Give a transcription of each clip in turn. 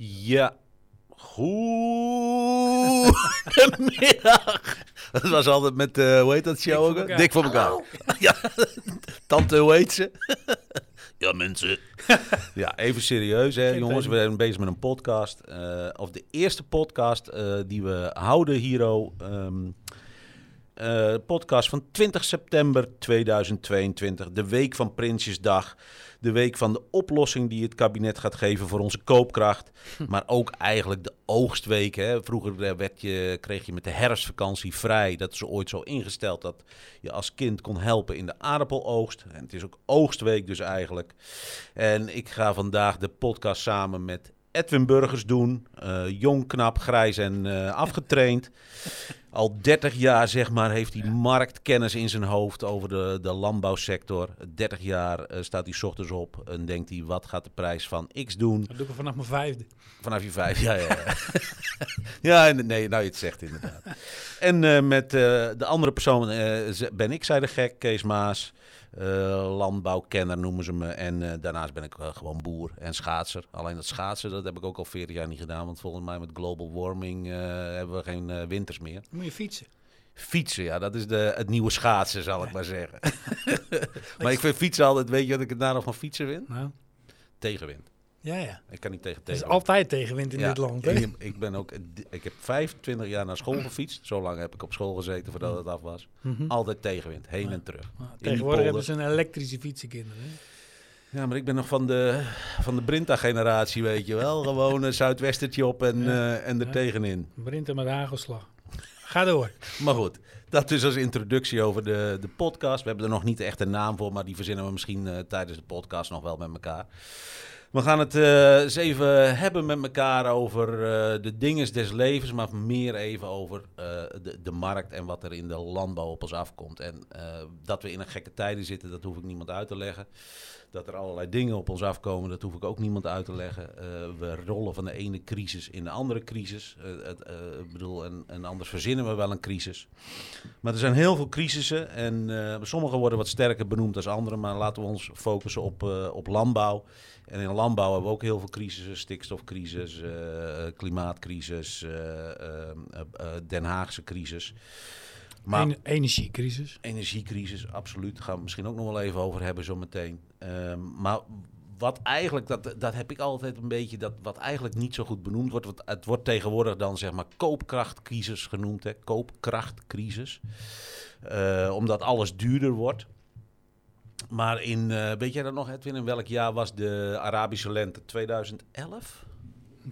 Ja, goedemiddag. Dat was altijd met, uh, hoe heet dat show ook? Dik voor elkaar. Ja, tante, hoe heet ze? ja, mensen. ja, even serieus hè, jongens. We zijn bezig met een podcast. Uh, of de eerste podcast uh, die we houden hier. Um, uh, podcast van 20 september 2022. De week van Prinsjesdag de week van de oplossing die het kabinet gaat geven voor onze koopkracht. Hm. Maar ook eigenlijk de oogstweek. Hè. Vroeger eh, werd je, kreeg je met de herfstvakantie vrij. Dat is ooit zo ingesteld dat je als kind kon helpen in de aardappeloogst. En het is ook oogstweek dus eigenlijk. En ik ga vandaag de podcast samen met Edwin Burgers doen. Uh, jong, knap, grijs en uh, afgetraind. Al 30 jaar zeg maar, heeft hij marktkennis in zijn hoofd over de, de landbouwsector. 30 jaar uh, staat hij ochtends op en denkt hij, wat gaat de prijs van X doen? Dat doe ik vanaf mijn vijfde. Vanaf je vijfde, ja. Ja, ja. ja nee, nou je het zegt inderdaad. En met de andere persoon ben ik, zei de gek, Kees Maas. Uh, landbouwkenner noemen ze me. En uh, daarnaast ben ik uh, gewoon boer en schaatser. Alleen dat schaatsen, dat heb ik ook al 40 jaar niet gedaan. Want volgens mij met global warming hebben we geen winters meer. Moet je fietsen? Fietsen, ja, dat is de, het nieuwe schaatsen, zal ik maar zeggen. maar ik vind fietsen altijd, weet je wat ik het nadeel van fietsen vind? Nou. Tegenwind. Ja, ja. Ik kan niet tegen tegenwind. Het is altijd tegenwind in dit land, hè? Ik, ik, ben ook, ik heb 25 jaar naar school gefietst. Zo lang heb ik op school gezeten voordat het af was. Mhm. Altijd tegenwind, heen en terug. tegenwoordig hebben ze een elektrische fietsenkinderen, Ja, maar ik ben nog van de, van de Brinta-generatie, weet je wel. Gewoon een zuidwestertje op en, uh, en er tegenin. Brinta met hagelslag. Ga door. maar goed, dat is als introductie over de, de podcast. We hebben er nog niet echt een naam voor, maar die verzinnen we misschien uh, tijdens de podcast nog wel met elkaar. We gaan het uh, eens even hebben met elkaar over uh, de dingen des levens, maar meer even over uh, de, de, markt en wat er in de landbouw op ons afkomt. En dat we in een gekke tijden zitten, dat hoef ik niemand uit te leggen. Dat er allerlei dingen op ons afkomen, dat hoef ik ook niemand uit te leggen. we rollen van de ene crisis in de andere crisis. Ik bedoel, en, en, anders verzinnen we wel een crisis. Maar er zijn heel veel crisissen en sommige worden wat sterker benoemd dan andere. Maar laten we ons focussen op, op landbouw. En in landbouw hebben we ook heel veel crisissen. Stikstofcrisis, uh, klimaatcrisis, uh, Den Haagse crisis. Maar, energiecrisis. Energiecrisis, absoluut. Daar gaan we misschien ook nog wel even over hebben zometeen. Ehm, maar wat eigenlijk, dat, dat heb ik altijd een beetje, dat wat eigenlijk niet zo goed benoemd wordt. Wat, het wordt tegenwoordig dan zeg maar koopkrachtcrisis genoemd, hè, koopkrachtcrisis. omdat alles duurder wordt. Maar in, uh, weet jij dat nog, Edwin, in welk jaar was de Arabische lente? 2011?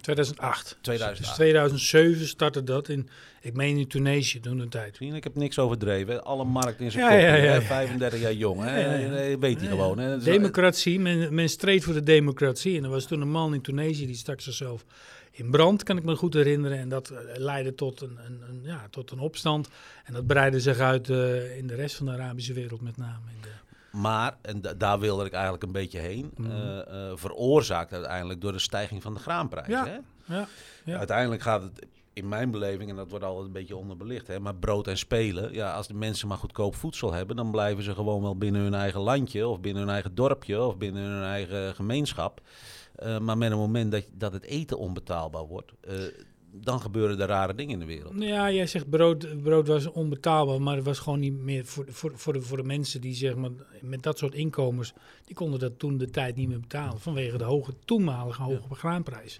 2008. 2008. Dus 2007 startte dat in, ik meen in Tunesië toen een tijd. Ik heb niks overdreven. Alle markten in zijn ja, kop. Ja, ja, 35 jaar jong, hè? weet hij gewoon. Hè? Democratie, men, men streed voor de democratie. En er was toen een man in Tunesië die stak zichzelf in brand, kan ik me goed herinneren. En dat eh, leidde tot een, een, een ja, tot een opstand. En dat breidde zich uit uh, in de rest van de Arabische wereld met name. In de, maar, en daar wilde ik eigenlijk een beetje heen, mm. uh, veroorzaakt uiteindelijk door de stijging van de graanprijs. Ja, hè? Ja, ja. Uiteindelijk gaat het in mijn beleving, en dat wordt altijd een beetje onderbelicht, hè, maar brood en spelen. Ja, als de mensen maar goedkoop voedsel hebben, dan blijven ze gewoon wel binnen hun eigen landje, of binnen hun eigen dorpje, of binnen hun eigen gemeenschap. Uh, maar met een moment dat, dat het eten onbetaalbaar wordt, dan gebeuren er rare dingen in de wereld. Ja, jij zegt brood, brood was onbetaalbaar, maar het was gewoon niet meer voor, voor, voor, de, voor de mensen die zeg maar, met dat soort inkomens, die konden dat toen de tijd niet meer betalen vanwege de hoge, toenmalige hoge ja. graanprijs.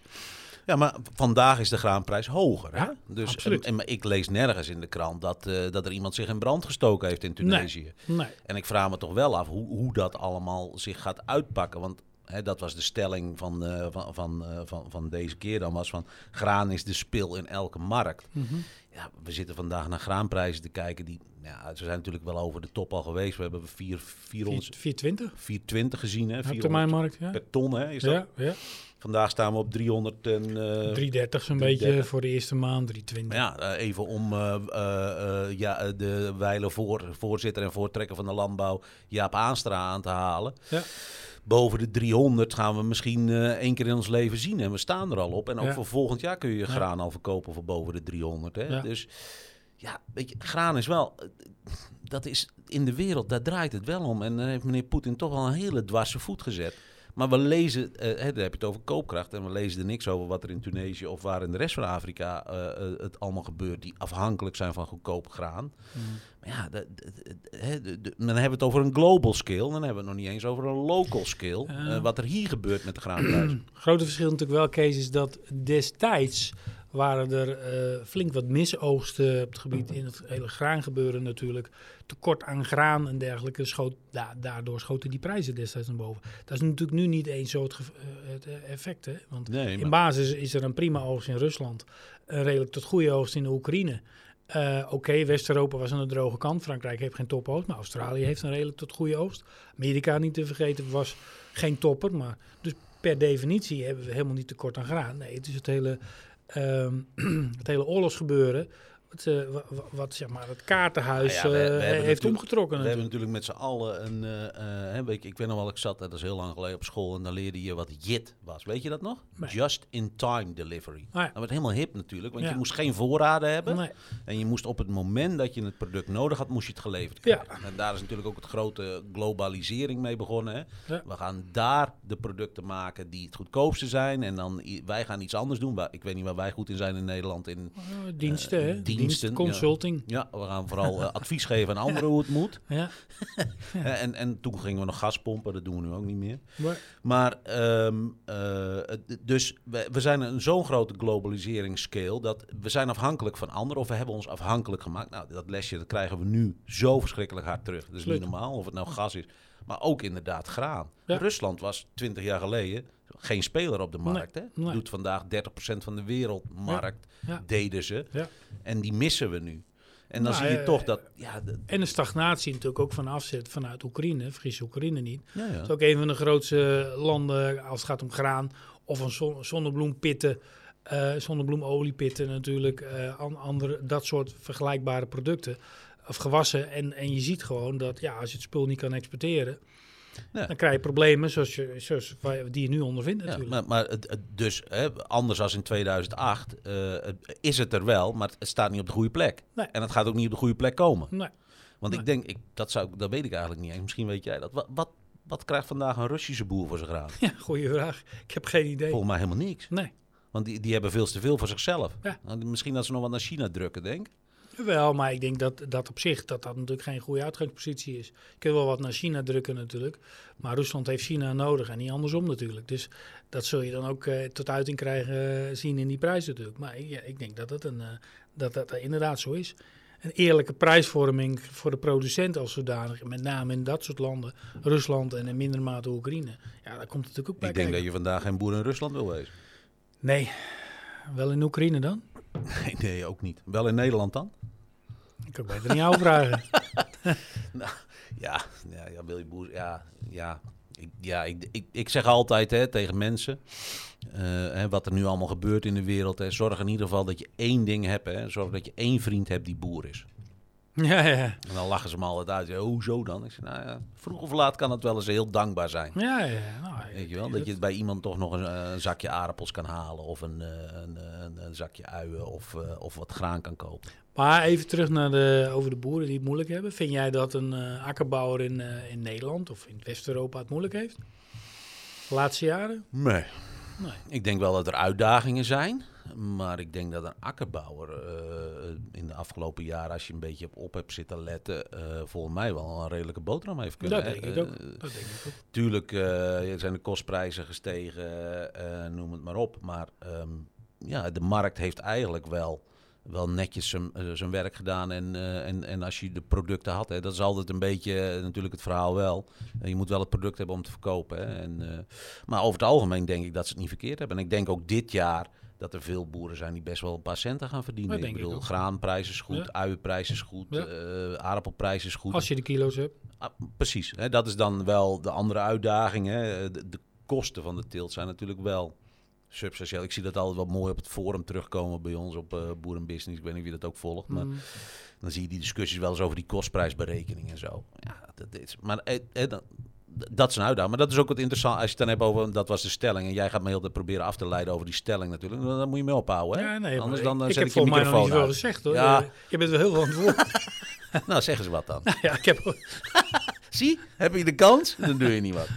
Ja, maar vandaag is de graanprijs hoger. Hè? dus, en, en, ik lees nergens in de krant dat, uh, dat er iemand zich in brand gestoken heeft in Tunesië. Nee, nee. En ik vraag me toch wel af hoe, hoe dat allemaal zich gaat uitpakken. Want dat was de stelling van, uh, van, van, uh, van, van deze keer dan was van graan is de spil in elke markt. Mm -hmm. Ja, we zitten vandaag naar graanprijzen te kijken die, ja, ze zijn natuurlijk wel over de top al geweest. We hebben 4, 400, 420? 420 gezien, hè? 400 markt, ja. per ton, hè? Is dat? Ja, ja. Vandaag staan we op 300 en... Uh, 330 zo'n beetje voor de eerste maand, 320. Ja, even om ja, de wijle voor, voorzitter en voortrekker van de landbouw Jaap Aanstra aan te halen. Ja boven de 300 gaan we misschien uh, één keer in ons leven zien. En we staan er al op. En ook voor volgend jaar kun je graan al verkopen voor boven de 300. Hè? Dus ja, weet je, graan is wel... Dat is in de wereld, daar draait het wel om. En dan heeft meneer Poetin toch wel een hele dwarse voet gezet. Maar we lezen, uh, hè, dan heb je het over koopkracht. En we lezen er niks over wat er in Tunesië of waar in de rest van Afrika het allemaal gebeurt. Die afhankelijk zijn van goedkoop graan. Mm. Maar ja, de, de, de, dan hebben we het over een global scale. Dan hebben we het nog niet eens over een local scale. wat er hier gebeurt met de graanprijs. Grote verschil natuurlijk wel, Kees, is dat destijds waren er uh, flink wat misoogsten op het gebied in het hele graangebeuren natuurlijk. Tekort aan graan en dergelijke. Schoot, da daardoor schoten die prijzen destijds naar boven. Dat is natuurlijk nu niet eens zo het, het eh, effect. Hè? Want in basis is er een prima oogst in Rusland. Een redelijk tot goede oogst in de Oekraïne. Uh, Oké, West-Europa was aan de droge kant. Frankrijk heeft geen topoogst, maar Australië heeft een redelijk tot goede oogst. Amerika, niet te vergeten, was geen topper. Maar dus per definitie hebben we helemaal niet tekort aan graan. Nee, het is het hele um, het hele oorlogsgebeuren wat, uh, wat, zeg maar het kaartenhuis nou ja, uh, heeft omgetrokken. We hebben natuurlijk met z'n allen een. Uh, weet je, ik weet nog wel, ik zat, dat is heel lang geleden op school en dan leerde je wat JIT was. Weet je dat nog? Just in time delivery. Ah, ja. Dat werd helemaal hip natuurlijk, want je moest geen voorraden hebben. Nee. En je moest op het moment dat je het product nodig had, moest je het geleverd krijgen. En daar is natuurlijk ook het grote globalisering mee begonnen. Hè? We gaan daar de producten maken die het goedkoopste zijn en dan wij gaan iets anders doen. Ik weet niet waar wij goed in zijn in Nederland in diensten. hè? diensten. Consulting. Ja, we gaan vooral uh, advies geven aan anderen hoe het moet. Ja. en, en toen gingen we nog gas pompen, dat doen we nu ook niet meer. Maar, maar um, uh, dus we, we zijn een zo'n grote globaliseringsscale dat we zijn afhankelijk van anderen of we hebben ons afhankelijk gemaakt. Nou, dat lesje dat krijgen we nu zo verschrikkelijk hard terug. Dat is niet normaal, of het nou gas is. Maar ook inderdaad graan. Rusland was 20 jaar geleden geen speler op de markt. hè? Doet vandaag 30% van de wereldmarkt, deden ze. Ja. En die missen we nu. En dan nou, zie je toch dat... Ja, en de stagnatie natuurlijk ook van afzet vanuit Oekraïne. Vergis Oekraïne niet. Dat is ook een van de grootste landen als het gaat om graan. Of een zonnebloempitten. Uh, zonnebloemoliepitten natuurlijk. Uh, andere, dat soort vergelijkbare producten. Of gewassen. En, en je ziet gewoon dat ja, als je het spul niet kan exporteren... Dan krijg je problemen zoals, je, zoals die je nu ondervindt natuurlijk. Ja, maar, maar dus hè, anders als in 2008 uh, eh, is het er wel, maar het staat niet op de goede plek. Nee. En het gaat ook niet op de goede plek komen. Nee. Want ik denk, ik, dat, zou, dat weet ik eigenlijk niet. Misschien weet jij dat. Wat, wat, wat krijgt vandaag een Russische boer voor zijn graan? Ja, goede vraag. Ik heb geen idee. Volgens mij helemaal niks. Nee. Want die, die hebben veel te veel voor zichzelf. Ja. Misschien dat ze nog wat naar China drukken, denk wel, maar ik denk dat dat op zich dat dat natuurlijk geen goede uitgangspositie is. Je kunt wel wat naar China drukken natuurlijk, maar Rusland heeft China nodig en niet andersom natuurlijk. Dus dat zul je dan ook uh, tot uiting krijgen uh, zien in die prijzen natuurlijk. Maar ja, ik denk dat, het een, uh, dat dat inderdaad zo is. Een eerlijke prijsvorming voor de producent als zodanig, met name in dat soort landen, Rusland en in minder mate Oekraïne. Ja, daar komt het natuurlijk ook bij Ik denk dat je vandaag geen boer in Rusland wil wezen. Nee, wel in Oekraïne dan? Nee, nee, ook niet. Wel in Nederland dan? Ik kan beter niet jou vragen. nou, ja, ja, ja, wil je boer, ja, ja. Ik, ja, ik, ik, ik zeg altijd hè, tegen mensen, uh, hè, wat er nu allemaal gebeurt in de wereld, hè, zorg in ieder geval dat je één ding hebt. Hè, zorg dat je één vriend hebt die boer is. Ja, ja. En dan lachen ze me altijd uit. Ja, hoezo dan? Ik zeg, nou ja, vroeg of laat kan het wel eens heel dankbaar zijn. Ja, ja. Nou, Weet je wel? Dat je bij iemand toch nog een, eh, een zakje aardappels kan halen. Of een, eh, een, een, een zakje uien of, uh, of wat graan kan kopen. Maar even terug naar de, over de boeren die het moeilijk hebben. Vind jij dat een uh, akkerbouwer in, uh, in Nederland of in West-Europa het moeilijk heeft? De laatste jaren? Nee. nee. Ik denk wel dat er uitdagingen zijn. Maar ik denk dat een akkerbouwer uh, in de afgelopen jaren, als je een beetje op, op hebt zitten letten, uh, volgens mij wel een redelijke boterham heeft kunnen. Dat denk ik ook. Dat denk ik ook. Tuurlijk zijn de kostprijzen gestegen, noem het maar op. Maar um, ja, de markt heeft eigenlijk wel wel netjes zijn, zijn werk gedaan. En, en, en als je de producten had, hè, dat is altijd een beetje natuurlijk het verhaal wel. je moet wel het product hebben om te verkopen. Hè. En, maar over het algemeen denk ik dat ze het niet verkeerd hebben. En ik denk ook dit jaar dat er veel boeren zijn die best wel een paar centen gaan verdienen. ik bedoel, graanprijs is goed, ja. uienprijs is goed, ja. uh, aardappelprijs is goed. Als je de kilo's hebt. Ah, precies, hè, dat is dan wel de andere uitdaging. Hè. De, de, kosten van de teelt zijn natuurlijk wel substantieel. Ik zie dat altijd wel mooi op het forum terugkomen bij ons op uh, Boerenbusiness. Ik weet niet wie dat ook volgt, maar mm. dan zie je die discussies wel eens over die kostprijsberekening en zo. Ja, dat is, maar eh, dan, dat is een uitdaging. Maar dat is ook wat interessant als je het dan hebt over, dat was de stelling. En jij gaat me heel proberen af te leiden over die stelling natuurlijk. Dan moet je me ophouden. Hè? Ja, nee, Anders dan, ik, zet ik, ik je microfoon niet veel gezegd hoor. Ja. Je bent wel heel antwoord. nou, zeggen ze wat dan. Nou, ja, ik heb... Zie, heb je de kans? Dan doe je niet wat.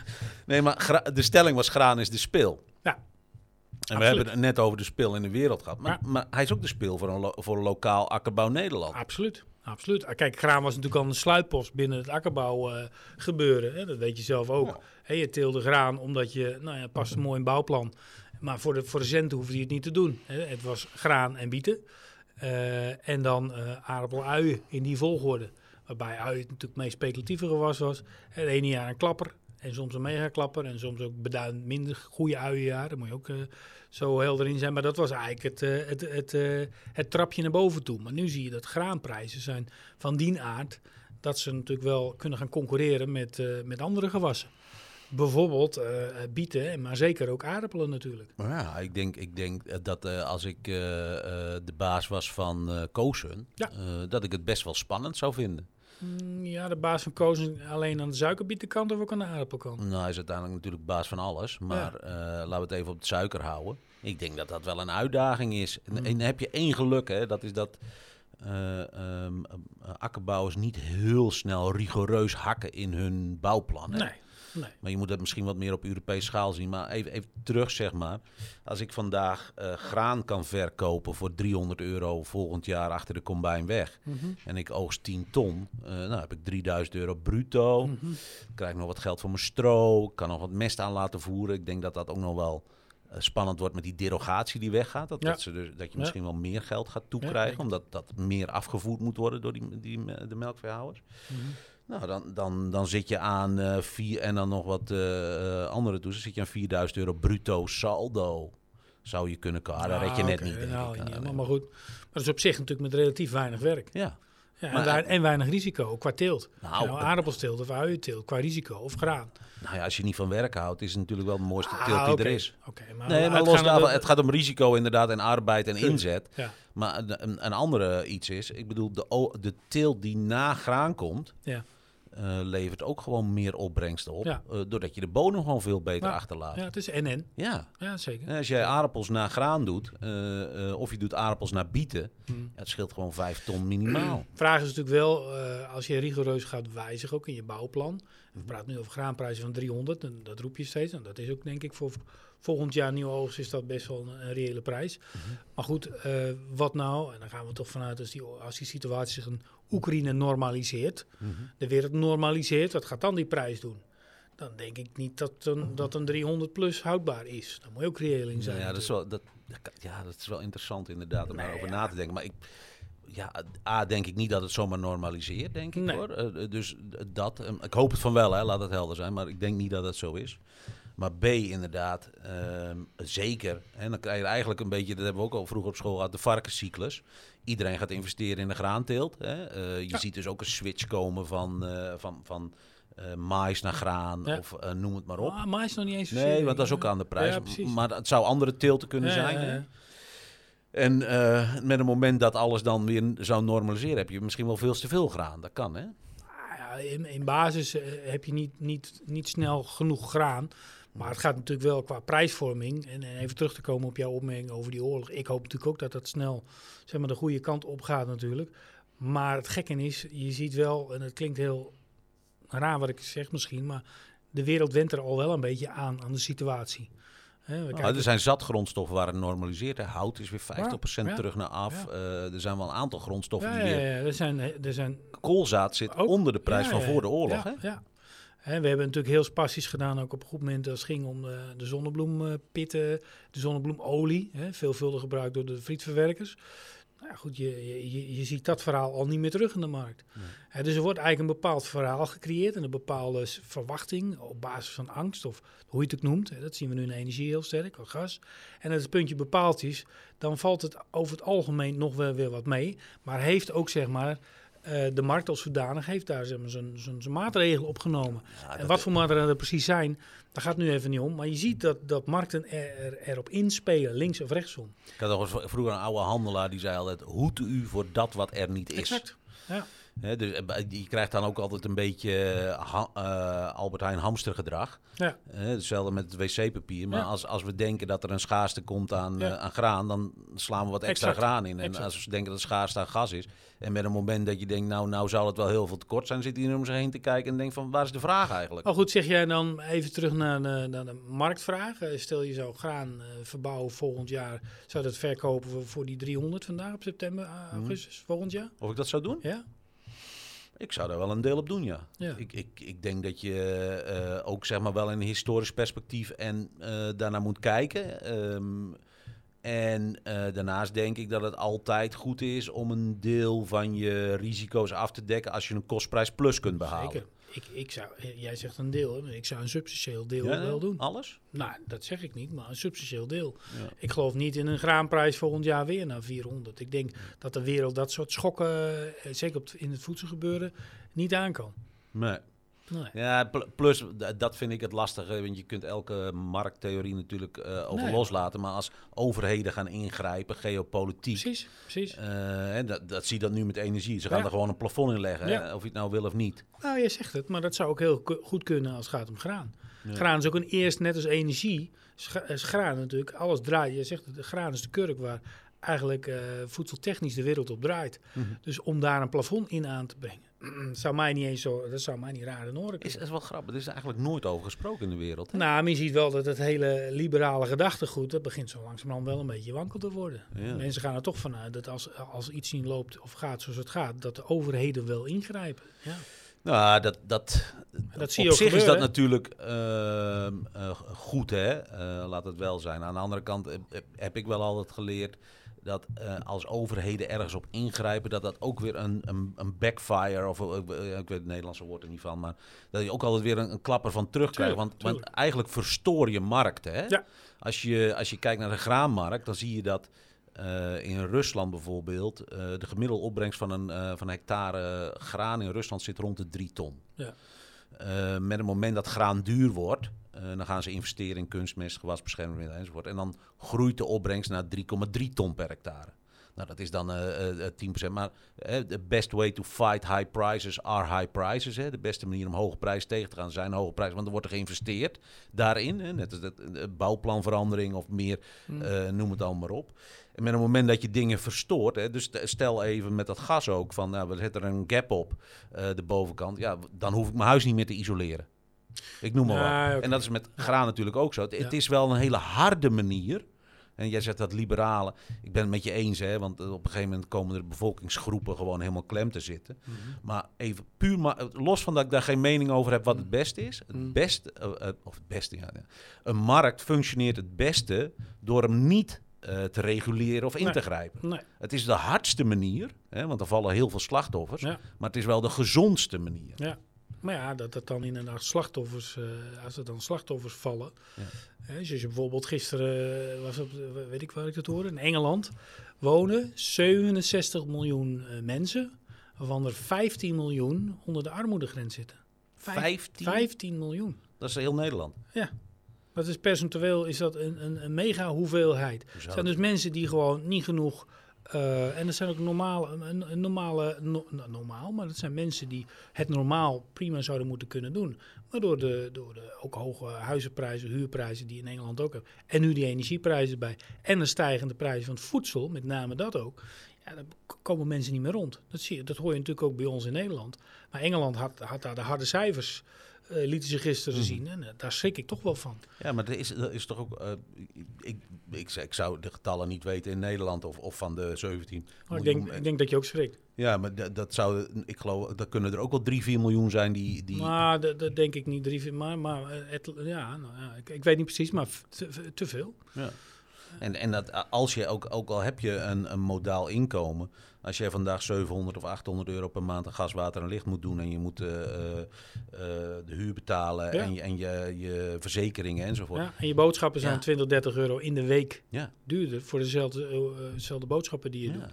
Nee, maar de stelling was graan is de spil. Ja. En we hebben het net over de spil in de wereld gehad. Maar, maar hij is ook de spil voor een, voor lokaal akkerbouw Nederland. Absoluut. Absoluut. Ah, kijk, graan was natuurlijk al een sluitpost binnen het akkerbouw uh, gebeuren. Hè? Dat weet je zelf ook. Ja. je teelde graan omdat je, nou ja, past een mooi bouwplan. Maar voor de, voor de centen hoefde je het niet te doen. Hè? Het was graan en bieten. Uh, en dan uh, aardappel uien in die volgorde. Waarbij uien natuurlijk het meest speculatieve gewas was. Het ene jaar een klapper en soms een megaklapper. En soms ook beduidend minder goede uienjaar. Daar moet je ook uh, zo helder in zijn. Maar dat was eigenlijk het, uh, het, het, uh, het trapje naar boven toe. Maar nu zie je dat graanprijzen zijn van die aard... dat ze natuurlijk wel kunnen gaan concurreren met, met andere gewassen. Bijvoorbeeld bieten, maar zeker ook aardappelen natuurlijk. Ja, ik denk, ik denk dat als ik de baas was van Koosen... Ja. dat ik het best wel spannend zou vinden. Mm, ja, de baas van Kozen alleen aan de suikerbietenkant of ook aan de aardappelkant? Nou, hij is uiteindelijk natuurlijk baas van alles. Maar eh, laten we het even op het suiker houden. Ik denk dat dat wel een uitdaging is. En, mm. en heb je één geluk, hè, dat is dat uh, um, akkerbouwers niet heel snel rigoureus hakken in hun bouwplan. Nee. Nee. Maar je moet dat misschien wat meer op Europese schaal zien. Maar even, even terug, zeg maar. Als ik vandaag uh, graan kan verkopen voor 300 euro volgend jaar achter de combine weg. Mm -hmm. En ik oogst 10 ton. Uh, nou heb ik 3000 euro bruto. Mm -hmm. Krijg nog wat geld voor mijn stro. Kan nog wat mest aan laten voeren. Ik denk dat dat ook nog wel uh, spannend wordt met die derogatie die weggaat. Dat, ja. dat, ze dus, dat je misschien ja. wel meer geld gaat toekrijgen. Ja, omdat dat meer afgevoerd moet worden door die, die, de melkveehouders. -hmm. Nou, dan, dan, dan zit je aan uh, vier en dan nog wat uh, andere toezen. Zit je aan 4000 euro bruto saldo. Zou je kunnen komen. Ah, dat red je net okay, niet. Denk nou, ik. Maar, maar goed. Maar dat is op zich natuurlijk met relatief weinig werk. Ja. ja maar, en, en, weinig risico qua teelt. Nou, nou aardappelsteelt of uienteelt qua risico of graan. Nou ja, als je niet van werk houdt, is het natuurlijk wel de mooiste ah, teelt die okay. er is. Okay, maar nee, maar los daarvan, het gaat om risico inderdaad en arbeid en inzet. Ja. Maar een, een andere iets is, ik bedoel, de, de teelt die na graan komt... Ja. Uh, levert ook gewoon meer opbrengsten op. Ja. Uh, doordat je de bodem gewoon veel beter ja. achterlaat. Ja, het is en-en. Ja. ja, zeker. En als jij aardappels naar graan doet, uh, of je doet aardappels naar bieten, hmm. het scheelt gewoon vijf ton minimaal. Vraag is natuurlijk wel, als je rigoureus gaat wijzigen, ook in je bouwplan. We praten nu over graanprijzen van 300, en dat roep je steeds. En dat is ook denk ik voor volgend jaar nieuwe oogst is dat best wel een, een reële prijs. Mhm. Mm -hmm. Maar goed, wat nou, en dan gaan we toch vanuit als die, als die situatie zich een Oekraïne normaliseert, mm -hmm. de wereld normaliseert, wat gaat dan die prijs doen? Dan denk ik niet dat een, dat een 300 plus houdbaar is. Daar moet je ook reëel in zijn. Ja, dat is wel, dat, ja, dat is wel interessant inderdaad om Nee, daarover ja. na te denken. Maar ik, ja, A, denk ik niet dat het zomaar normaliseert, denk ik Nee. hoor. Uh, dus dat, um, ik hoop het van wel, hè, laat het helder zijn. Maar ik denk niet dat het zo is. Maar B, inderdaad, um, zeker. En dan krijg je eigenlijk een beetje, dat hebben we ook al vroeger op school gehad, de varkenscyclus. Iedereen gaat investeren in de graanteelt. Hè. Uh, je Ja. ziet dus ook een switch komen van, uh, van, van uh, mais naar graan Ja. of noem het maar op. Ah, maar is nog niet eens Nee, want dat is ook aan de prijs. Ja, maar het zou andere teelten kunnen zijn. hè. En met een moment dat alles dan weer zou normaliseren, heb je misschien wel veel te veel graan. Dat kan, hè? Ah, in, in basis eh, heb je niet, niet, niet snel genoeg graan. Maar het gaat natuurlijk wel qua prijsvorming. En, en even terug te komen op jouw opmerking over die oorlog. Ik hoop natuurlijk ook dat dat snel zeg maar, de goede kant op gaat natuurlijk. Maar het gekke is, je ziet wel, en het klinkt heel raar wat ik zeg misschien, maar de wereld went er al wel een beetje aan, aan de situatie. We Nou, kijken- er zijn zat grondstoffen waar het normaliseert. Hout is weer 50% Ja, ja. terug naar af. Ja. Eh, er zijn wel een aantal grondstoffen ja, die ja, weer... ja, er zijn, er zijn Koolzaad zit Ook- onder de prijs van voor de oorlog, hè? Ja. Hè, we hebben natuurlijk heel spastisch gedaan, ook op een goed moment als het ging om de, de zonnebloempitten, de zonnebloemolie, hè, veelvuldig gebruikt door de frietverwerkers. Nou ja, goed, je, je, je, ziet dat verhaal al niet meer terug in de markt. Nee. Dus er wordt eigenlijk een bepaald verhaal gecreëerd en een bepaalde verwachting op basis van angst of hoe je het ook noemt. Dat zien we nu in energie heel sterk, of gas. En als het puntje bepaald is, dan valt het over het algemeen nog wel weer wat mee. Maar heeft ook zeg maar eh, de markt als zodanig heeft daar zeg maar, zijn, zijn, zijn maatregelen opgenomen. Ja, En wat voor maatregelen er precies zijn, daar gaat het nu even niet om. Maar je ziet dat, dat markten er, er, erop inspelen, links of rechtsom. Ik had nog eens vroeger een oude handelaar die zei altijd... hoed u voor dat wat er niet is. Exact. Ja. Dus, je krijgt dan ook altijd een beetje uh, Albert Heijn hamstergedrag. Ja. hetzelfde met het wc-papier. Maar als, als we denken dat er een schaarste komt aan, aan graan, dan slaan we wat extra graan in. En als we denken dat schaarste aan gas is. En met een moment dat je denkt, nou, nou zal het wel heel veel tekort zijn, zit hij om zich heen te kijken en denkt van, waar is de vraag eigenlijk? Oh goed, zeg jij dan even terug naar de, naar de marktvraag. Stel je zou graan verbouwen volgend jaar, zou dat verkopen voor die 300 vandaag op september, mhm. augustus volgend jaar? Of ik dat zou doen? Ja. Ik zou daar wel een deel op doen, ja. Ik, ik, ik denk dat je uh, ook zeg maar wel in een historisch perspectief en uh, daarnaar moet kijken. Um, en uh, daarnaast denk ik dat het altijd goed is om een deel van je risico's af te dekken als je een kostprijs plus kunt behalen. Zeker. Ik, ik zou, jij zegt een deel, ik zou een substantieel deel wel doen. Alles? Nou, dat zeg ik niet, maar een substantieel deel. Ik geloof niet in een graanprijs volgend jaar weer naar 400. Ik denk dat de wereld dat soort schokken, eh, zeker op in het voedselgebeuren, niet aan kan. Nee. Ja, plus dat vind ik het lastige. Want je kunt elke markttheorie natuurlijk uh, over loslaten. Maar als overheden gaan ingrijpen, geopolitiek. Precies, precies. Uh, dat, dat zie je dan nu met energie. Ze gaan er gewoon een plafond in leggen, of je het nou wil of niet. Nou, je zegt het, maar dat zou ook heel goed kunnen als het gaat om graan. Graan is ook een eerst, net als energie, is graan natuurlijk, alles draait. Je zegt het, graan is de kurk waar eigenlijk uh, voedseltechnisch de wereld op draait. Mhm. Dus om daar een plafond in aan te brengen zou mij niet eens zo, dat zou mij niet raar in oren Is, is wel grappig, er is eigenlijk nooit over gesproken in de wereld. Hè? Nou, maar je ziet wel dat het hele liberale gedachtegoed, dat begint zo langzamerhand wel een beetje wankel te worden. Mensen gaan er toch vanuit dat als, als iets niet loopt of gaat zoals het gaat, dat de overheden wel ingrijpen. Ja. Nou, dat, dat, dat zie je op zich is dat natuurlijk ehm, eh, goed, hè? Uh, laat het wel zijn. Aan de andere kant heb ik wel altijd geleerd dat uh, als overheden ergens op ingrijpen, dat dat ook weer een, een, een backfire, of uh, ik weet het Nederlandse woord er niet van, maar dat je ook altijd weer een, een klapper van terugkrijgt. Want, want eigenlijk verstoor je markten. Hè? Ja. Als, je, als je kijkt naar de graanmarkt, dan zie je dat uh, in Rusland bijvoorbeeld de gemiddelde opbrengst van een, van een hectare graan in Rusland zit rond de drie ton. Ja. Met het moment dat graan duur wordt, uh, dan gaan ze investeren in kunstmest, gewasbescherming enzovoort. En dan groeit de opbrengst naar 3,3 ton per hectare. Nou, dat is dan uh, uh, 10%. Maar de best way to fight high prices are high prices. Hè. De beste manier om hoge prijzen tegen te gaan zijn hoge prijzen. Want er wordt er geïnvesteerd daarin. Hè. Net als de, bouwplanverandering of meer, hmm. noem het allemaal maar op. Met het moment dat je dingen verstoort, hè, dus stel even met dat gas ook, van nou, we zetten er een gap op de bovenkant, ja, dan hoef ik mijn huis niet meer te isoleren. Ik noem maar wat. En dat is met graan natuurlijk ook zo. Het, is wel een hele harde manier. En jij zegt dat liberale. Ik ben het met je eens, hè, want op een gegeven moment komen er bevolkingsgroepen gewoon helemaal klem te zitten. Mhm. Maar even puur, maar, los van dat ik daar geen mening over heb wat het beste is. Het mhm. beste, uh, of het beste, ja, Een markt functioneert het beste door hem niet uh, te reguleren of in te grijpen. Nee. Het is de hardste manier, hè, want er vallen heel veel slachtoffers. Maar het is wel de gezondste manier. Ja. Maar ja, dat het dan inderdaad slachtoffers, uh, als er dan slachtoffers vallen. Ja. Hè, dus als je bijvoorbeeld gisteren, uh, was op, weet ik waar ik het hoorde, in Engeland wonen 67 miljoen uh, mensen, waarvan er 15 miljoen onder de armoedegrens zitten. 15? 15 miljoen. Dat is heel Nederland. Ja. Dat is percentueel is dat een, een, een mega hoeveelheid. Er zijn dus mensen die gewoon niet genoeg uh, en dat zijn ook normale, een, een normale, no, nou, normaal, maar dat zijn mensen die het normaal prima zouden moeten kunnen doen. Maar door de, door de ook hoge huizenprijzen, huurprijzen die in Engeland ook hebben, en nu die energieprijzen bij, en de stijgende prijzen van het voedsel, met name dat ook, ja, dan komen mensen niet meer rond. Dat, zie je, dat hoor je natuurlijk ook bij ons in Nederland. Maar Engeland had, had daar de harde cijfers uh, lieten ze gisteren mhm. zien. En uh, daar schrik ik toch wel van. Ja, maar er is, er is toch ook. Uh, ik, ik, ik, zou de getallen niet weten in Nederland of, of van de 17. Oh, ik, denk, ik denk dat je ook schrikt. Ja, maar dat, dat zou. Ik geloof. Dat kunnen er ook wel 3, 4 miljoen zijn die. die... Maar dat, dat denk ik niet. 3, 4, maar maar het, ja, nou, ja ik, ik, weet niet precies, maar te, te veel. Ja. En, en dat als je ook, ook al heb je een, een modaal inkomen, als jij vandaag 700 of 800 euro per maand aan gas, water en licht moet doen en je moet uh, uh, de huur betalen en, je, en je, je verzekeringen enzovoort. Ja, en je boodschappen zijn ja. 20, 30 euro in de week ja. duurder voor dezelfde, dezelfde boodschappen die je doet.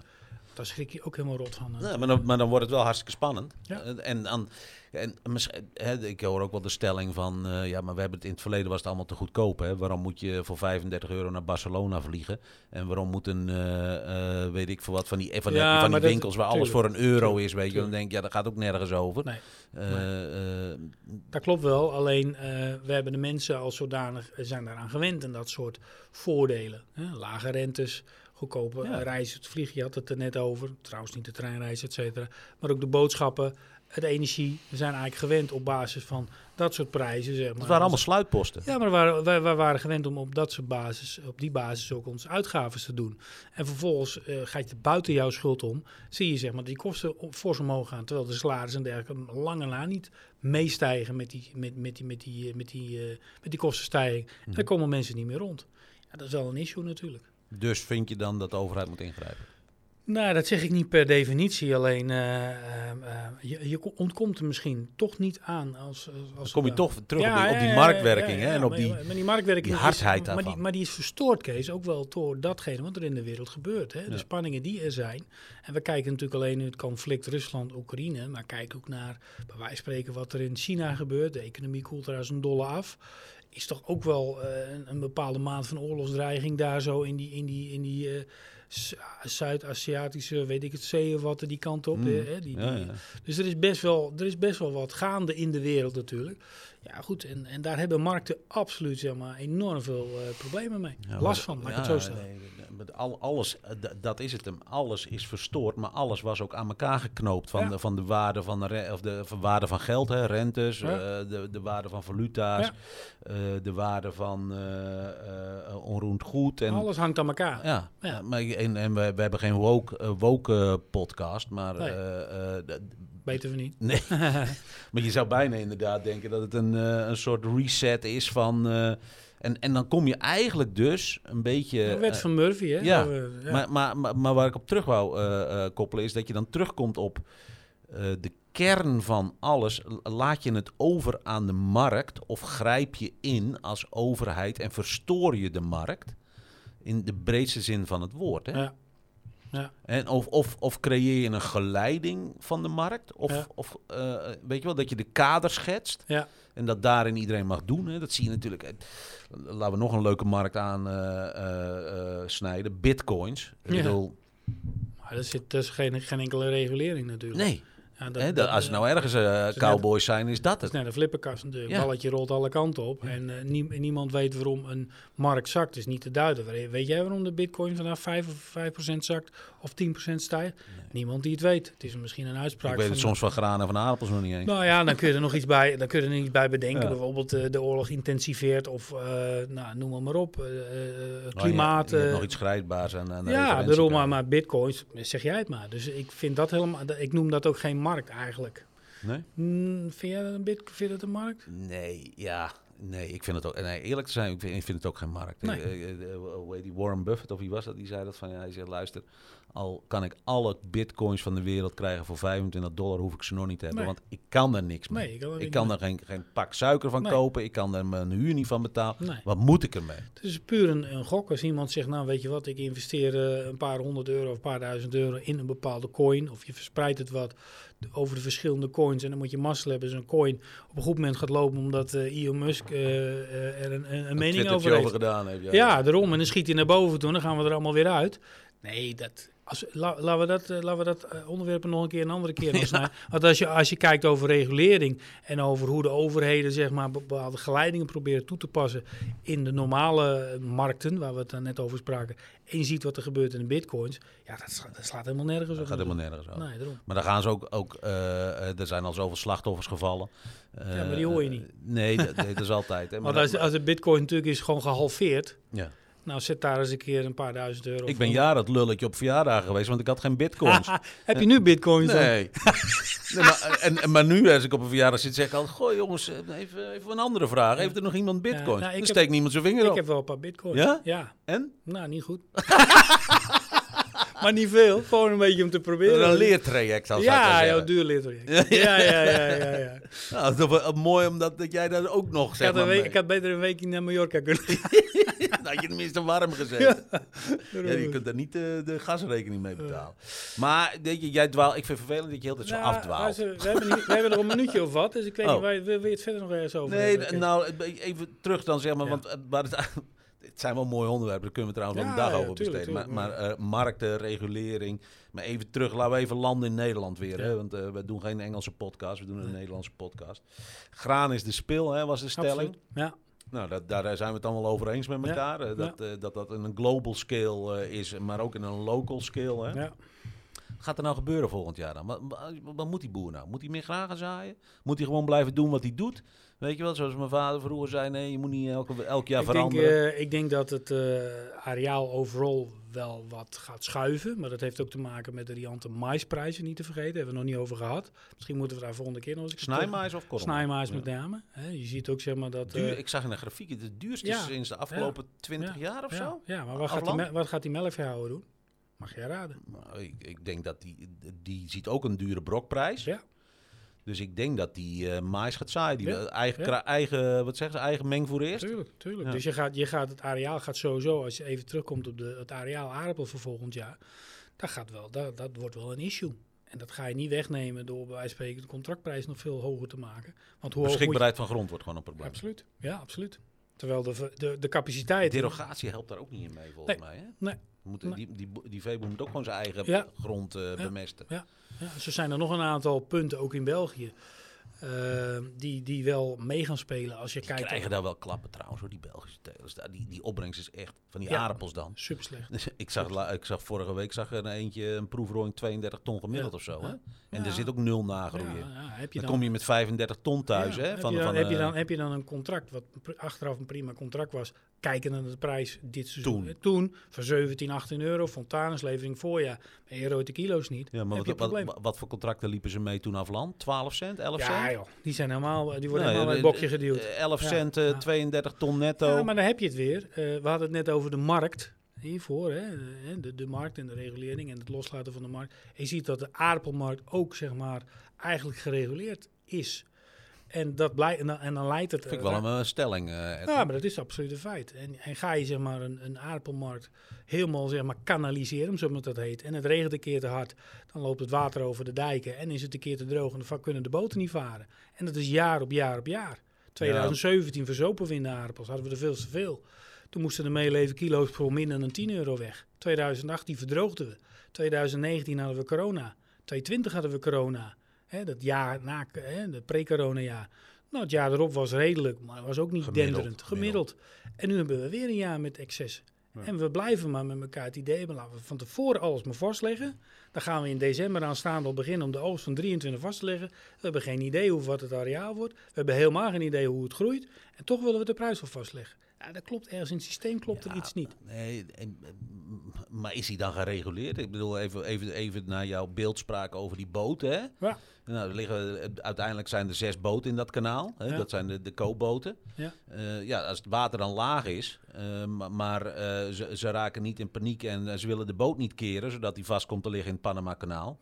Daar schrik je ook helemaal rot van. Ja, maar, dan, maar dan wordt het wel hartstikke spannend. Ja. En, dan, en hè, ik hoor ook wel de stelling van, uh, ja, maar we hebben het in het verleden was het allemaal te goedkoop. Hè? Waarom moet je voor 35 euro naar Barcelona vliegen? En waarom moet een, uh, uh, weet ik veel wat, van die, van, ja, van die winkels waar alles voor een euro is, weet je. Dan denk ik, ja, dat gaat ook nergens over. Nee, nee. dat klopt wel, alleen we hebben de mensen als zodanig, zijn daaraan gewend en dat soort voordelen. Hè? Lage rentes, goedkope ja. reizen, het vliegen, je had het er net over. Trouwens niet de treinreizen, et cetera. Maar ook de boodschappen, het energie. We zijn eigenlijk gewend op basis van dat soort prijzen. Zeg maar. Het waren allemaal sluitposten. Ja, maar wij, wij, wij, waren gewend om op, dat soort basis, op die basis ook onze uitgaven te doen. En vervolgens uh, gaat je buiten jouw schuld om. Zie je zeg maar die kosten fors omhoog gaan. Terwijl de salaris en dergelijke lange na niet meestijgen met die, met, met die, met die, met die, uh, met die kostenstijging. Mm -hmm. Daar komen mensen niet meer rond. Ja, dat is wel een issue natuurlijk. Dus vind je dan dat de overheid moet ingrijpen? Nou, dat zeg ik niet per definitie. Alleen uh, uh, je, je, ontkomt er misschien toch niet aan. Als, als kom je toch terug ja, op, die, op die marktwerking hè, en op die, maar die, marktwerking die hardheid is, maar die, maar die, is verstoord, Kees, ook wel door datgene wat er in de wereld gebeurt. Hè? De spanningen die er zijn. En we kijken natuurlijk alleen nu het conflict Rusland-Oekraïne, maar kijken ook naar, bij wijze van spreken, wat er in China gebeurt. De economie koelt er als een dolle af is toch ook wel uh, een, een, bepaalde maat van oorlogsdreiging daar zo in die, in die, in die uh, Zuid-Aziatische, weet ik het, zee of wat, die kant op. Mm. Hè, die, ja, ja. Dus er is, best wel, er is best wel wat gaande in de wereld natuurlijk. Ja, goed, en, en daar hebben markten absoluut zeg maar, enorm veel uh, problemen mee. Last van, laat ik het zo stellen. Nee, al, alles, dat is het hem. Alles is verstoord, maar alles was ook aan elkaar geknoopt. Van, de, van de waarde van, de, of de van waarde van geld, hè, rentes, uh, de, de waarde van valuta's, uh, de waarde van uh, onroerend goed. En, alles hangt aan elkaar. Ja, ja. maar, en, en we, we hebben geen woke, woke podcast, maar... Nee. Weten we niet. Nee. maar je zou bijna inderdaad denken dat het een, een soort reset is van en, en dan kom je eigenlijk dus een beetje... De wet uh, van Murphy, hè? Ja, oh, ja. Maar, maar, maar, maar, waar ik op terug wou uh, koppelen is dat je dan terugkomt op de kern van alles. Laat je het over aan de markt of grijp je in als overheid en verstoor je de markt? In de breedste zin van het woord, hè? Ja. Ja. En of, of, of creëer je een geleiding van de markt? Of, ja. of uh, weet je wel, dat je de kader schetst. Ja. En dat daarin iedereen mag doen. Hè? Dat zie je natuurlijk. Laten we nog een leuke markt aan uh, uh, snijden. Bitcoins. Ik ja. bedoel... Maar er zit dus geen, geen enkele regulering natuurlijk. Nee. Ja, dat, dat, als het nou ergens uh, cowboys zijn, is dat het. Net een flipperkast natuurlijk. Ja. balletje rolt alle kanten op. En uh, nie, niemand weet waarom een markt zakt. is niet te duiden. Weet jij waarom de bitcoin vanaf 5 of 5% zakt of 10% stijgt? Nee. Niemand die het weet. Het is misschien een uitspraak. Ik weet het soms van graan en van aardappels nog niet eens. Nou ja, dan kun je er nog iets bij, dan kun je er iets bij bedenken. Ja. Bijvoorbeeld uh, de oorlog intensiveert of nou, noem maar op. klimaat. Oh, je, nog iets grijpbaars. En, en ja, daarom maar, maar bitcoins, zeg jij het maar. Dus ik vind dat helemaal, ik noem dat ook geen markt eigenlijk. Nee? Mm, vind jij dat een bit, vind je dat een markt? Nee, ja. Nee, ik vind het ook. Nee, eerlijk te zijn, ik vind, ik vind het ook geen markt. Nee. Uh, die Warren Buffett of wie was dat? Die zei dat van ja, hij zegt luister, al kan ik alle bitcoins van de wereld krijgen voor 25 dollar, hoef ik ze nog niet te hebben, nee. want ik kan er niks mee. Nee, ik kan er, ik kan er geen, geen pak suiker van kopen, ik kan er mijn huur niet van betalen. Wat moet ik ermee? Het is puur een, een gok. Als iemand zegt, nou weet je wat, ik investeer uh, een paar honderd euro of een paar duizend euro in een bepaalde coin, of je verspreidt het wat over de verschillende coins. En dan moet je mazzel hebben. Dus een coin op een goed moment gaat lopen omdat uh, Elon Musk uh, uh, er een, een, een mening over heeft. over gedaan heeft. Ja, ja, daarom. En dan schiet hij naar boven toe en dan gaan we er allemaal weer uit. Nee, dat, als, la, laten we dat, uh, laten we dat uh, onderwerp nog een keer een andere keer ja. Want als je, als je kijkt over regulering en over hoe de overheden zeg maar, bepaalde geleidingen proberen toe te passen in de normale markten, waar we het dan net over spraken, en je ziet wat er gebeurt in de bitcoins, ja, dat, slaat, dat slaat helemaal nergens op. Dat gaat helemaal nergens op. Nee, maar dan gaan ze ook, ook uh, er zijn al zoveel slachtoffers gevallen. ja, maar die hoor je niet. nee, dat, dat is altijd. Hè. Maar Want als, als de bitcoin natuurlijk is gewoon gehalveerd, ja nou, zet daar eens een keer een paar duizend euro Ik ben jaren het lulletje op verjaardagen geweest, want ik had geen bitcoins. Heb je nu bitcoins Nee. nee maar, en, maar nu, als ik op een verjaardag zit, zeg ik al... Goh jongens, even, even een andere vraag. Heeft er nog iemand bitcoins? Ja, nou, steekt niemand zijn vinger ik op. Ik heb wel een paar bitcoins. Ja? Ja. En? Nou, niet goed. maar niet veel. Gewoon een beetje om te proberen. Een leertraject als Ja, ja, duur leertraject. Ja, ja, ja, ja. ja. Nou, dat was mooi omdat dat jij dat ook nog zeg ik had, maar, week, ik had beter een weekje naar Mallorca kunnen Dan had je tenminste warm gezeten. Ja. je kunt daar niet de, de gasrekening mee betalen. Maar weet je, jij dwaal, ik vind het vervelend dat je heel tijd zo nou, afdwaalt. We, we, hebben niet, we hebben er een minuutje of wat, dus ik weet oh. niet, wil, wil je het verder nog ergens over Nee, nou, even terug dan zeg maar, want waar het het zijn wel mooie onderwerpen, daar kunnen we trouwens ja, een dag over besteden. maar, maar uh, markten, regulering. Maar even terug, laten we even landen in Nederland weer. Hè? Want uh, we doen geen Engelse podcast, we doen een Nederlandse podcast. Graan is de spil, hè, was de stelling. Ja. Nou, dat, daar zijn we het wel over eens met elkaar. Dat, uh, dat dat een global scale is, maar ook in een local scale. Hè? Ja. gaat er nou gebeuren volgend jaar dan? Wat, wat, moet die boer nou? Moet hij meer graag gaan zaaien? Moet hij gewoon blijven doen wat hij doet? Weet je wel, zoals mijn vader vroeger zei, nee, je moet niet elke, elk jaar ik veranderen. Denk, uh, ik denk dat het uh, areaal overal wel wat gaat schuiven. Maar dat heeft ook te maken met de riante maisprijzen, niet te vergeten. Daar hebben we nog niet over gehad. Misschien moeten we daar volgende keer nog eens... Snijmais of korrel? Snijmais met name. Je ziet ook zeg maar dat... Duur, uh, ik zag in de grafiek, het duurste ja, sinds de afgelopen twintig ja, jaar of ja, zo. Ja, maar wat gaat, die, wat gaat die melkveehouder doen? Mag jij raden? Nou, ik, ik, denk dat die, die ziet ook een dure brokprijs. Ja. Dus ik denk dat die uh, mais gaat zaaien. Die eigen, eigen, wat zeggen ze, eigen mengvoer eerst. Tuurlijk, tuurlijk. Dus je gaat, je gaat het areaal gaat sowieso, als je even terugkomt op de, het areaal aardappel voor volgend jaar, dat, gaat wel, dat, dat wordt wel een issue. En dat ga je niet wegnemen door bij wijze van spreken de contractprijs nog veel hoger te maken. Want hoe Beschikbaarheid van grond wordt gewoon een probleem. Absoluut, ja, absoluut. Terwijl de, de, de capaciteit... Derogatie helpt daar ook niet in mee, volgens mij. Hè? Nee. Die, die, die veeboer moet ook gewoon zijn eigen grond uh, bemesten. Ja. Ja, zo zijn er nog een aantal punten, ook in België, uh, die, die wel mee gaan spelen als je die kijkt. krijgen daar wel klappen trouwens, hoor, die Belgische telers. Die, die opbrengst is echt van die ja, aardappels dan. Super slecht. Dus ik, zag, la, ik zag vorige week zag er een eentje een proefrooing 32 ton gemiddeld ja. of zo. Hè? En er zit ook nul nagroeien. dan, dan, kom je met 35 ton thuis. hè, van, heb, je dan, van, heb, je dan, heb je dan een contract, wat achteraf een prima contract was, kijken naar de prijs dit seizoen. Toen, Toen voor 17, 18 euro, Fontaneslevering voorjaar. Maar je de kilo's niet. Ja, maar wat, wat, wat, voor contracten liepen ze mee toen af land? 12 cent, 11 cent? Ja, joh, die zijn helemaal, die worden nee, helemaal in het bokje geduwd. 11 cent, uh, 32 ton netto. Ja, maar dan heb je het weer. Uh, we hadden het net over de markt hiervoor, hè, de, de markt en de regulering en het loslaten van de markt. En je ziet dat de aardappelmarkt ook, zeg maar, eigenlijk gereguleerd is. En, dat en, dan, en dan leidt het... Dat vind ik wel een stelling. Uh, ja, maar dat is absoluut een feit. En, en ga je zeg maar een, een aardappelmarkt helemaal zeg maar kanaliseren, zoals dat heet, en het regent een keer te hard, dan loopt het water over de dijken en is het een keer te droog en dan kunnen de boten niet varen. En dat is jaar op jaar op jaar. 2017 ja. verzopen we in de aardappels, hadden we er veel te veel. Toen moesten de meeleven kilo's voor minder dan 10 euro weg. 2018 verdroogden we. 2019 hadden we corona. 2020 hadden we corona. Hè, dat jaar na, hè, de pre-corona jaar. Nou, het jaar erop was redelijk, maar was ook niet gemiddeld, denderend. Gemiddeld. En nu hebben we weer een jaar met excess. En we blijven maar met elkaar het idee hebben, laten we van tevoren alles maar vastleggen. Dan gaan we in december aanstaande al beginnen om de oogst van 23 vast te leggen. We hebben geen idee hoe wat het areaal wordt. We hebben helemaal geen idee hoe het groeit. En toch willen we de prijs wel vastleggen. Ja, dat klopt ergens in het systeem klopt er iets niet. Nee, maar is hij dan gereguleerd? Ik bedoel, even, even, even naar jouw beeldspraak over die boten. Hè? Ja. Nou, er liggen, uiteindelijk zijn er zes boten in dat kanaal. Hè? Ja. Dat zijn de, de koopboten. Ja. Uh, ja, als het water dan laag is, uh, maar uh, ze, ze, raken niet in paniek en ze willen de boot niet keren, zodat die vast komt te liggen in het Panama-kanaal.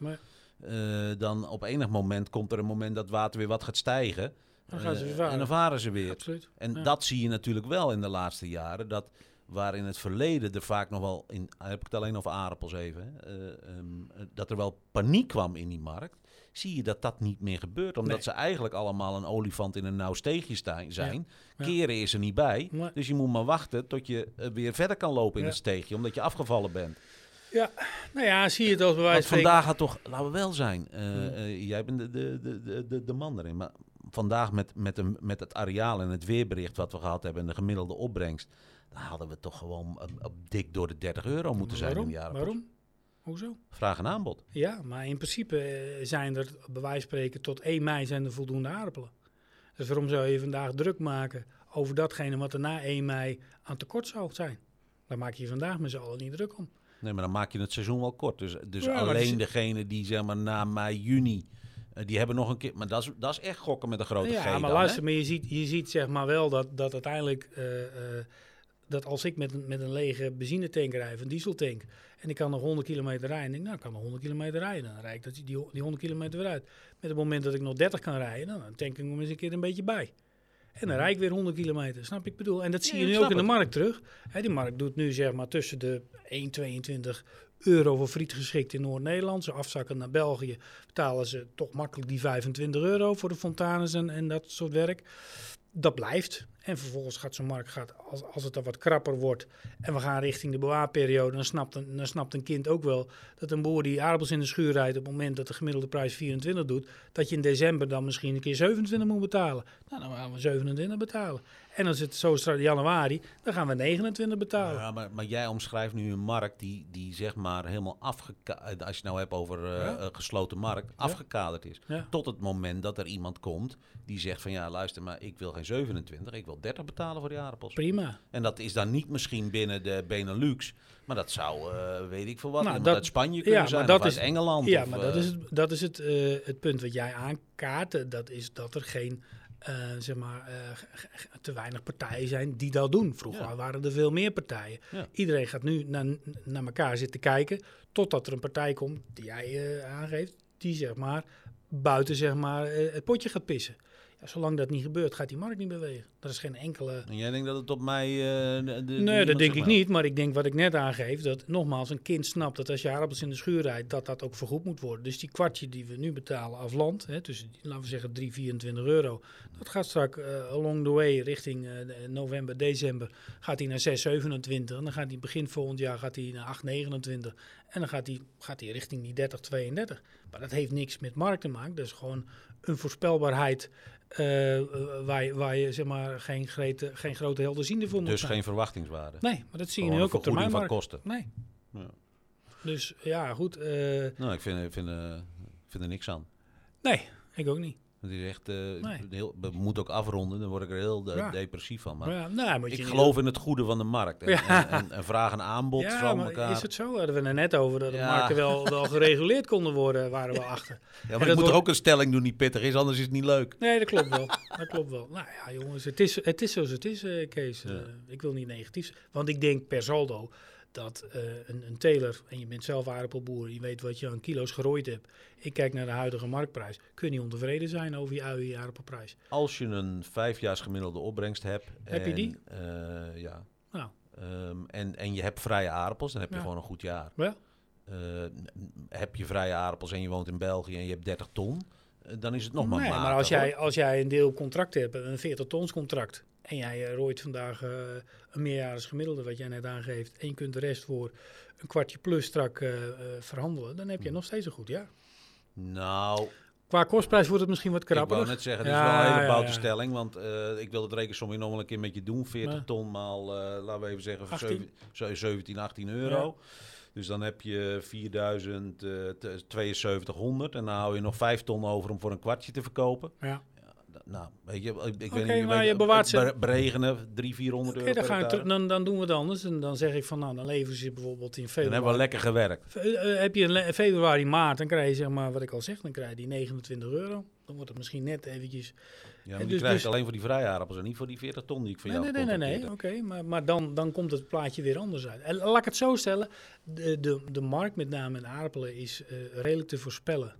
dan op enig moment komt er een moment dat water weer wat gaat stijgen. Dan gaan ze weer varen. En dan varen ze weer. Absoluut. En dat zie je natuurlijk wel in de laatste jaren. Dat waar in het verleden er vaak nog wel, in, heb ik het alleen over aardappels even, uh, um, dat er wel paniek kwam in die markt. Zie je dat dat niet meer gebeurt. Omdat nee. ze eigenlijk allemaal een olifant in een nauw steegje zijn. Ja. Keren is er niet bij. Nee. Dus je moet maar wachten tot je weer verder kan lopen in ja. het steegje. Omdat je afgevallen bent. Ja, nou ja, zie je het als bewijs. Vandaag had toch, laten we wel zijn. Uh, uh, jij bent de, de, de, de, de man erin. Maar vandaag met, met, een, met het areaal en het weerbericht wat we gehad hebben en de gemiddelde opbrengst, dan hadden we toch gewoon op, op dik door de 30 euro moeten zijn Waarom? in jaren. Waarom? Hoezo? Vraag en aanbod. Ja, maar in principe zijn er, bij wijze van spreken, tot 1 mei zijn er voldoende aardappelen. Dus waarom zou je vandaag druk maken over datgene wat er na 1 mei aan tekort zou zijn? Daar maak je vandaag met z'n allen niet druk om. Nee, maar dan maak je het seizoen wel kort. Dus, dus ja, alleen is... degene die zeg maar na mei, juni die hebben nog een keer, maar dat is, dat is echt gokken met een grote ja, G. Ja, maar dan, luister, hè? maar je ziet, je ziet zeg maar wel dat, dat uiteindelijk uh, uh, dat als ik met een, met een lege benzinetank rijd, een dieseltank, en ik kan nog 100 kilometer rijden, denk ik, nou, ik kan nog 100 kilometer rijden. Dan rijd ik dat, die, die 100 kilometer weer uit. Met het moment dat ik nog 30 kan rijden, dan tank ik hem eens een keer een beetje bij. En dan rijd ik weer 100 kilometer, snap ik bedoel? En dat zie Ja, je nu ook in de markt terug. Hè, die markt doet nu zeg maar tussen de 1,22 euro voor friet geschikt in Noord-Nederland. Ze afzakken naar België, betalen ze toch makkelijk die 25 euro voor de fontanes en, en dat soort werk. Dat blijft. En vervolgens gaat zo'n markt, gaat, als, als het dan wat krapper wordt en we gaan richting de bewaarperiode, dan snapt, een, dan snapt een kind ook wel dat een boer die aardappels in de schuur rijdt op het moment dat de gemiddelde prijs 24 doet, dat je in december dan misschien een keer 27 moet betalen. Nou, dan gaan we 27 betalen. En als het zo in januari, dan gaan we 29 betalen. Ja, maar, maar jij omschrijft nu een markt die, die zeg maar helemaal afgekaderd, als je het nou hebt over eh, Ja. een gesloten markt, afgekaderd is. Ja. Tot het moment dat er iemand komt die zegt van ja, luister, maar ik wil geen 27, ik wil 30 betalen voor die aardappels. Prima. En dat is dan niet misschien binnen de Benelux, maar dat zou, eh, weet ik veel wat, Nou, dat- uit Spanje kunnen ja, zijn, maar dat of uit is- Engeland. Ja, of, maar dat eh, is het, dat is het, eh, het punt wat jij aankaart. eh, Dat is dat er geen, eh, zeg maar, eh, te weinig partijen zijn die dat doen. Vroeger Ja. waren er veel meer partijen. Ja. Iedereen gaat nu naar, naar elkaar zitten kijken, totdat er een partij komt die jij eh, aangeeft, die zeg maar buiten zeg maar, het potje gaat pissen. Zolang dat niet gebeurt, gaat die markt niet bewegen. Er is geen enkele... En jij denkt dat het op mij... eh, de- de- Nee, dat denk ik niet. Maar ik denk wat ik net aangeef, dat nogmaals een kind snapt dat als je aardappels in de schuur rijdt, dat dat ook vergoed moet worden. Dus die kwartje die we nu betalen als land, hè, tussen, laten we zeggen 3, 24 euro, dat gaat straks eh, along the way richting eh, november, december, gaat hij naar 6, 27. En dan gaat hij begin volgend jaar gaat hij naar 8, 29. En dan gaat hij, gaat hij richting die 30, 32. Maar dat heeft niks met markt te maken. Dat is gewoon een voorspelbaarheid eh, waar, je, waar je zeg maar geen, grete, geen grote helderziende voor moet Dus zijn. geen verwachtingswaarde. Nee, maar dat zie je nu ook op vergoeding van kosten. Nee. Ja. Dus ja, goed. eh, Nou, ik vind, vind, ik vind er niks aan. nee, ik ook niet. Het Nee. heel, we moeten ook afronden, dan word ik er heel Ja. depressief van. Maar ja, nou, moet je ik geloof in het goede van de markt. En, Ja. en, en, en vraag en aanbod Ja, van elkaar. is het zo? Hadden we er net over dat de markten wel, wel gereguleerd konden worden, waren we achter. ja, maar ik moet er ook een stelling doen die pittig is, anders is het niet leuk. Nee, dat klopt wel. dat klopt wel. Nou ja, jongens, het is, het is zoals het is, eh, Kees. Eh, ik wil niet negatief zijn. Want ik denk per saldo dat eh, een, een teler, en je bent zelf aardappelboer, je weet wat je aan kilo's gerooid hebt. Ik kijk naar de huidige marktprijs. Kun je niet ontevreden zijn over je ui je aardappelprijs? Als je een vijfjaars gemiddelde opbrengst hebt. Heb je en, die? eh, ja. Nou, Ehm, en, en je hebt vrije aardappels, dan heb je Ja. gewoon een goed jaar. wel. Eh, heb je vrije aardappels en je woont in België en je hebt 30 ton, dan is het nog maar Nee, matig, maar als hoor. jij, als jij een deel contract hebt, een 40 tons contract, en jij eh, rooit vandaag eh, een meerjarig gemiddelde, wat jij net aangeeft, en je kunt de rest voor een kwartje plus strak eh, verhandelen, dan heb je nog steeds een goed jaar. Nou, Qua kostprijs wordt het misschien wat ik krapper. wou net zeggen, het Ja, is wel een hele ja, ja. stelling. Want ik wil het rekensommetje nog wel een keer met je doen. 40 Ja. ton maal, laten we even zeggen, 18. zeven- zo- 17, 18 euro. Dus dan heb je 4000, eh, te- 7200. En dan hou je nog 5 ton over om voor een kwartje te verkopen. Ja. Nou, weet je, ik, ik Oké, weet niet. maar weet je bewaart ze- ber- Beregenen, 300, 400 Oké, euro dan, per ga ik hectare. terug- dan, dan doen we het anders. En dan zeg ik van, nou, dan leveren ze bijvoorbeeld in Dan februari. hebben we lekker gewerkt. Eh, eh, heb je in februari, maart, dan krijg je zeg maar, wat ik al zeg, dan krijg je die 29 euro. Dan wordt het misschien net eventjes Ja, maar En die dus- krijg dus- ik alleen voor die vrije aardappels en niet voor die 40 ton die ik van Nee, jou nee, nee, nee, nee. Oké, maar, maar dan, dan komt het plaatje weer anders uit. En laat ik het zo stellen: de, de, de markt, met name in aardappelen, is eh, redelijk te voorspellen.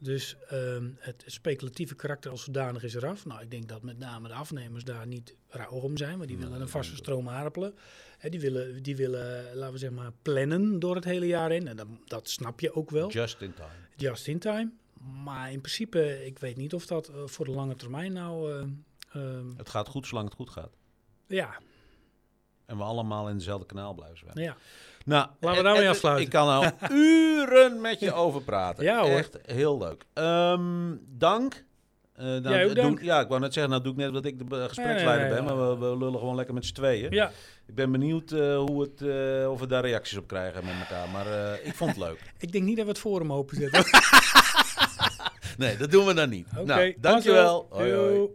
Dus ehm, het speculatieve karakter als zodanig is eraf. Nou, ik denk dat met name de afnemers daar niet rauw om zijn, maar die willen een vaste stroom aardappelen. Hè, die, willen, die willen, laten we zeg maar, plannen door het hele jaar in. En dat, dat snap je ook wel. Just in time. Just in time. Maar in principe, ik weet niet of dat eh, voor de lange termijn nou. eh, ehm, Het gaat goed zolang het goed gaat. ja, En we allemaal in dezelfde kanaal blijven zwemmen. ja. Nou, Laten we daarmee en- afsluiten. Ik kan nou uren met je over praten. Ja, hoor. Echt heel leuk. Ehm, dank. Eh, dan doe- dank. ja, ik wou net zeggen, nou doe ik net dat ik de gespreksleider ben, maar we, we lullen gewoon lekker met z'n tweeën. ja. Ik ben benieuwd eh, hoe het, eh, of we daar reacties op krijgen met elkaar, maar eh, ik vond het leuk. Ik denk niet dat we het forum openzetten. Nee, dat doen we dan niet. Oké, nou, dankjewel. Hoi, hoi.